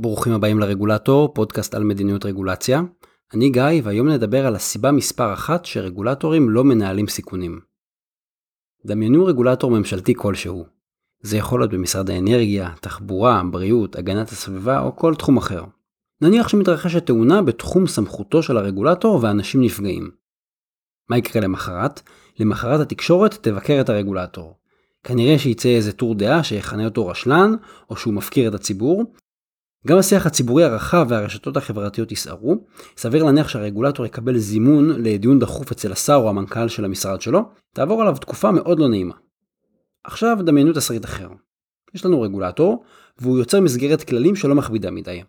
ברוכים הבאים לרגולטור, פודקאסט על מדיניות רגולציה. אני גיא, והיום נדבר על הסיבה מספר אחת שרגולטורים לא מנהלים סיכונים. דמיינו רגולטור ממשלתי כלשהו. זה יכול להיות במשרד האנרגיה, תחבורה, בריאות, הגנת הסביבה או כל תחום אחר. נניח שמתרחשת תאונה בתחום סמכותו של הרגולטור ואנשים נפגעים. מה יקרה למחרת? למחרת התקשורת תבקר את הרגולטור. כנראה שייצא איזה טור דעה שיכנה אותו רשלן, או שהוא מפקיר את הציבור, גם השיח הציבורי הרחב והרשתות החברתיות יסערו, סביר להניח שהרגולטור יקבל זימון לדיון דחוף אצל השר או המנכ"ל של המשרד שלו, תעבור עליו תקופה מאוד לא נעימה. עכשיו דמיינו תסריט אחר. יש לנו רגולטור, והוא יוצר מסגרת כללים שלא מכבידה מדי.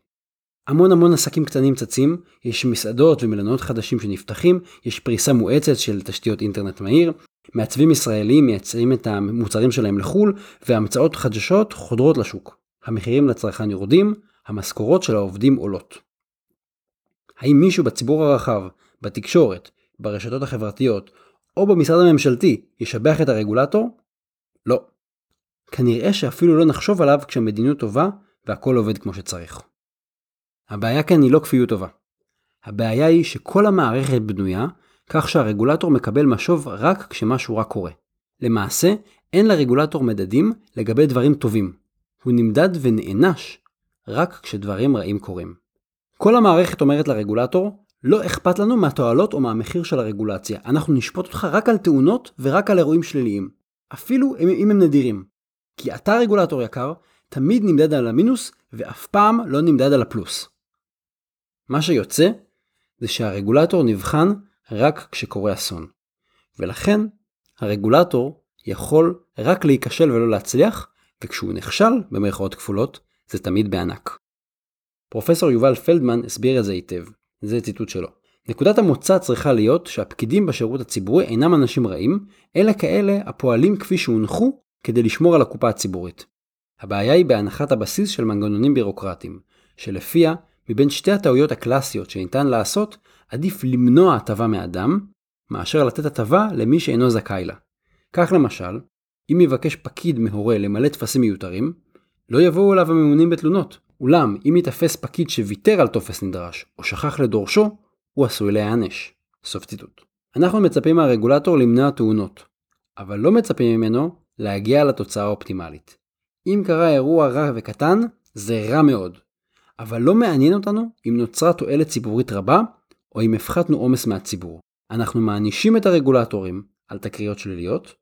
המון המון עסקים קטנים צצים, יש מסעדות ומלונות חדשים שנפתחים, יש פריסה מואצת של תשתיות אינטרנט מהיר, מעצבים ישראלים מייצרים את המוצרים שלהם לחו"ל, והמצאות חדשות חודרות לשוק. המחירים לצרכן יורדים, המשכורות של העובדים עולות. האם מישהו בציבור הרחב, בתקשורת, ברשתות החברתיות, או במשרד הממשלתי ישבח את הרגולטור? לא. כנראה שאפילו לא נחשוב עליו כשהמדיניות טובה והכל עובד כמו שצריך. הבעיה כאן היא לא כפיות טובה. הבעיה היא שכל המערכת בנויה כך שהרגולטור מקבל משוב רק כשמשהו רע קורה. למעשה, אין לרגולטור מדדים לגבי דברים טובים. הוא נמדד ונענש רק כשדברים רעים קורים. כל המערכת אומרת לרגולטור, לא אכפת לנו מהתועלות או מהמחיר של הרגולציה, אנחנו נשפוט אותך רק על תאונות ורק על אירועים שליליים. אפילו אם הם נדירים. כי אתה רגולטור יקר, תמיד נמדד על המינוס ואף פעם לא נמדד על הפלוס. מה שיוצא זה שהרגולטור נבחן רק כשקורה אסון. ולכן הרגולטור יכול רק להיכשל ולא להצליח, וכשהוא נכשל, במרכאות כפולות, זה תמיד בענק. פרופסור יובל פלדמן הסביר את זה היטב, זה ציטוט שלו. נקודת המוצא צריכה להיות שהפקידים בשירות הציבורי אינם אנשים רעים, אלא כאלה הפועלים כפי שהונחו כדי לשמור על הקופה הציבורית. הבעיה היא בהנחת הבסיס של מנגנונים בירוקרטיים, שלפיה, מבין שתי הטעויות הקלאסיות שניתן לעשות, עדיף למנוע הטבה מאדם, מאשר לתת הטבה למי שאינו זכאי לה. כך למשל, אם יבקש פקיד מהורה למלא טפסים מיותרים, לא יבואו אליו הממונים בתלונות. אולם, אם ייתפס פקיד שוויתר על טופס נדרש, או שכח לדורשו, הוא עשוי להיענש. סוף ציטוט. אנחנו מצפים מהרגולטור למנוע תאונות, אבל לא מצפים ממנו להגיע לתוצאה האופטימלית. אם קרה אירוע רע וקטן, זה רע מאוד. אבל לא מעניין אותנו אם נוצרה תועלת ציבורית רבה, או אם הפחתנו עומס מהציבור. אנחנו מענישים את הרגולטורים על תקריות שליליות,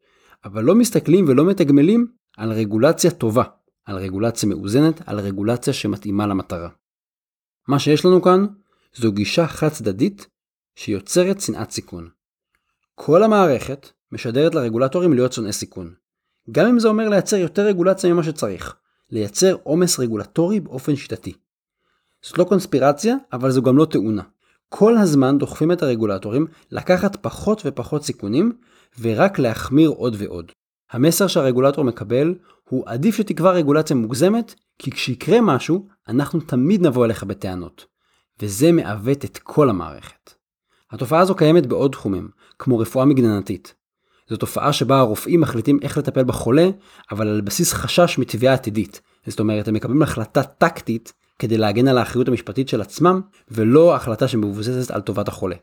אבל לא מסתכלים ולא מתגמלים על רגולציה טובה, על רגולציה מאוזנת, על רגולציה שמתאימה למטרה. מה שיש לנו כאן זו גישה חד צדדית שיוצרת שנאת סיכון. כל המערכת משדרת לרגולטורים להיות שונאי סיכון. גם אם זה אומר לייצר יותר רגולציה ממה שצריך, לייצר עומס רגולטורי באופן שיטתי. זאת לא קונספירציה, אבל זו גם לא תאונה. כל הזמן דוחפים את הרגולטורים לקחת פחות ופחות סיכונים, ורק להחמיר עוד ועוד. המסר שהרגולטור מקבל הוא עדיף שתקבע רגולציה מוגזמת, כי כשיקרה משהו, אנחנו תמיד נבוא אליך בטענות. וזה מעוות את כל המערכת. התופעה הזו קיימת בעוד תחומים, כמו רפואה מגננתית. זו תופעה שבה הרופאים מחליטים איך לטפל בחולה, אבל על בסיס חשש מתביעה עתידית. זאת אומרת, הם מקבלים החלטה טקטית כדי להגן על האחריות המשפטית של עצמם, ולא החלטה שמבוססת על טובת החולה.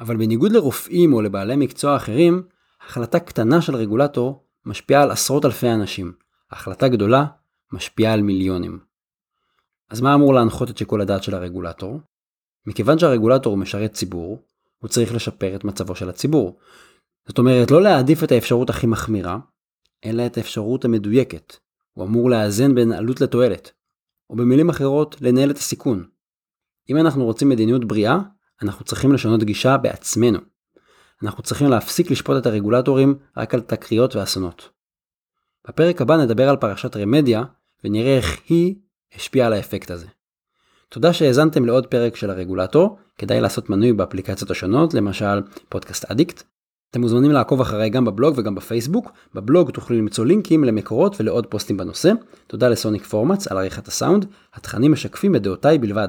אבל בניגוד לרופאים או לבעלי מקצוע אחרים, החלטה קטנה של רגולטור משפיעה על עשרות אלפי אנשים. החלטה גדולה משפיעה על מיליונים. אז מה אמור להנחות את שיקול הדעת של הרגולטור? מכיוון שהרגולטור משרת ציבור, הוא צריך לשפר את מצבו של הציבור. זאת אומרת, לא להעדיף את האפשרות הכי מחמירה, אלא את האפשרות המדויקת. הוא אמור לאזן בין עלות לתועלת. או במילים אחרות, לנהל את הסיכון. אם אנחנו רוצים מדיניות בריאה, אנחנו צריכים לשנות גישה בעצמנו. אנחנו צריכים להפסיק לשפוט את הרגולטורים רק על תקריות ואסונות. בפרק הבא נדבר על פרשת רמדיה, ונראה איך היא השפיעה על האפקט הזה. תודה שהאזנתם לעוד פרק של הרגולטור, כדאי לעשות מנוי באפליקציות השונות, למשל פודקאסט אדיקט. אתם מוזמנים לעקוב אחריי גם בבלוג וגם בפייסבוק, בבלוג תוכלו למצוא לינקים למקורות ולעוד פוסטים בנושא. תודה לסוניק פורמאץ על עריכת הסאונד, התכנים משקפים את דעותיי בלבד.